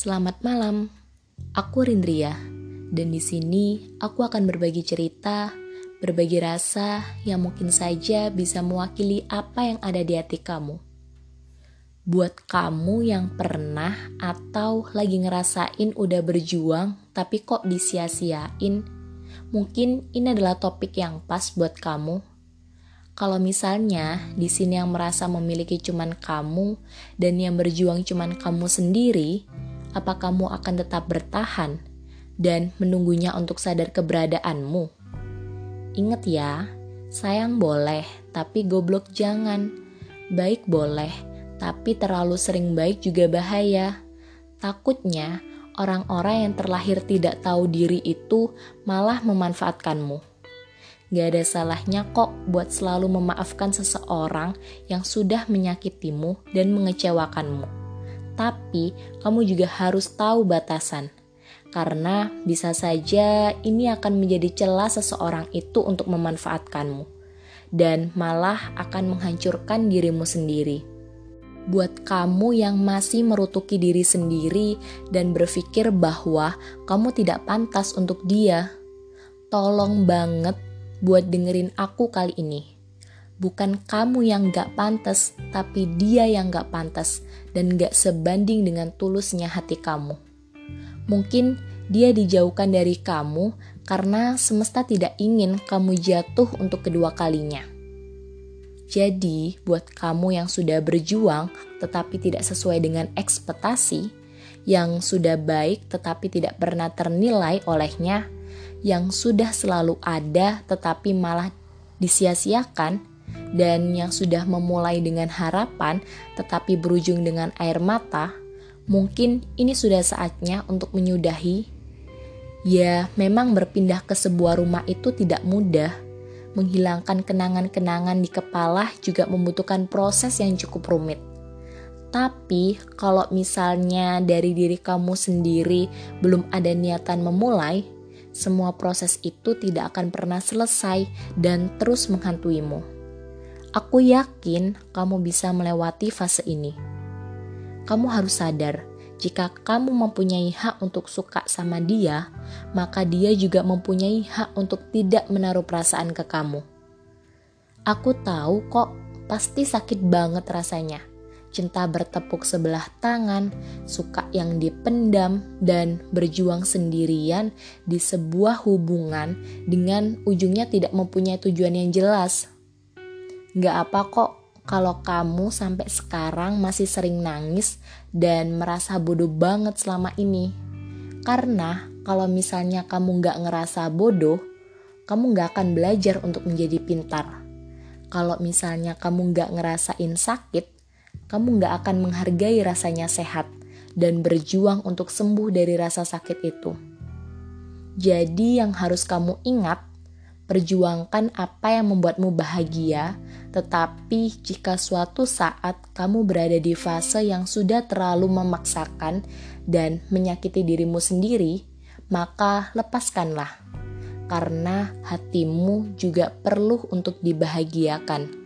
Selamat malam. Aku Rindria dan di sini aku akan berbagi cerita, berbagi rasa yang mungkin saja bisa mewakili apa yang ada di hati kamu. Buat kamu yang pernah atau lagi ngerasain udah berjuang tapi kok disia-siain, mungkin ini adalah topik yang pas buat kamu. Kalau misalnya di sini yang merasa memiliki cuman kamu dan yang berjuang cuman kamu sendiri, apa kamu akan tetap bertahan dan menunggunya untuk sadar keberadaanmu? Ingat ya, sayang boleh, tapi goblok jangan. Baik boleh, tapi terlalu sering baik juga bahaya. Takutnya, orang-orang yang terlahir tidak tahu diri itu malah memanfaatkanmu. Gak ada salahnya kok buat selalu memaafkan seseorang yang sudah menyakitimu dan mengecewakanmu tapi kamu juga harus tahu batasan. Karena bisa saja ini akan menjadi celah seseorang itu untuk memanfaatkanmu dan malah akan menghancurkan dirimu sendiri. Buat kamu yang masih merutuki diri sendiri dan berpikir bahwa kamu tidak pantas untuk dia, tolong banget buat dengerin aku kali ini bukan kamu yang gak pantas, tapi dia yang gak pantas dan gak sebanding dengan tulusnya hati kamu. Mungkin dia dijauhkan dari kamu karena semesta tidak ingin kamu jatuh untuk kedua kalinya. Jadi, buat kamu yang sudah berjuang tetapi tidak sesuai dengan ekspektasi, yang sudah baik tetapi tidak pernah ternilai olehnya, yang sudah selalu ada tetapi malah disia-siakan, dan yang sudah memulai dengan harapan tetapi berujung dengan air mata, mungkin ini sudah saatnya untuk menyudahi. Ya, memang berpindah ke sebuah rumah itu tidak mudah. Menghilangkan kenangan-kenangan di kepala juga membutuhkan proses yang cukup rumit. Tapi, kalau misalnya dari diri kamu sendiri belum ada niatan memulai, semua proses itu tidak akan pernah selesai dan terus menghantuimu. Aku yakin kamu bisa melewati fase ini. Kamu harus sadar, jika kamu mempunyai hak untuk suka sama dia, maka dia juga mempunyai hak untuk tidak menaruh perasaan ke kamu. Aku tahu kok, pasti sakit banget rasanya. Cinta bertepuk sebelah tangan, suka yang dipendam, dan berjuang sendirian di sebuah hubungan dengan ujungnya tidak mempunyai tujuan yang jelas Gak apa kok kalau kamu sampai sekarang masih sering nangis dan merasa bodoh banget selama ini. Karena kalau misalnya kamu gak ngerasa bodoh, kamu gak akan belajar untuk menjadi pintar. Kalau misalnya kamu gak ngerasain sakit, kamu gak akan menghargai rasanya sehat dan berjuang untuk sembuh dari rasa sakit itu. Jadi yang harus kamu ingat Perjuangkan apa yang membuatmu bahagia, tetapi jika suatu saat kamu berada di fase yang sudah terlalu memaksakan dan menyakiti dirimu sendiri, maka lepaskanlah, karena hatimu juga perlu untuk dibahagiakan.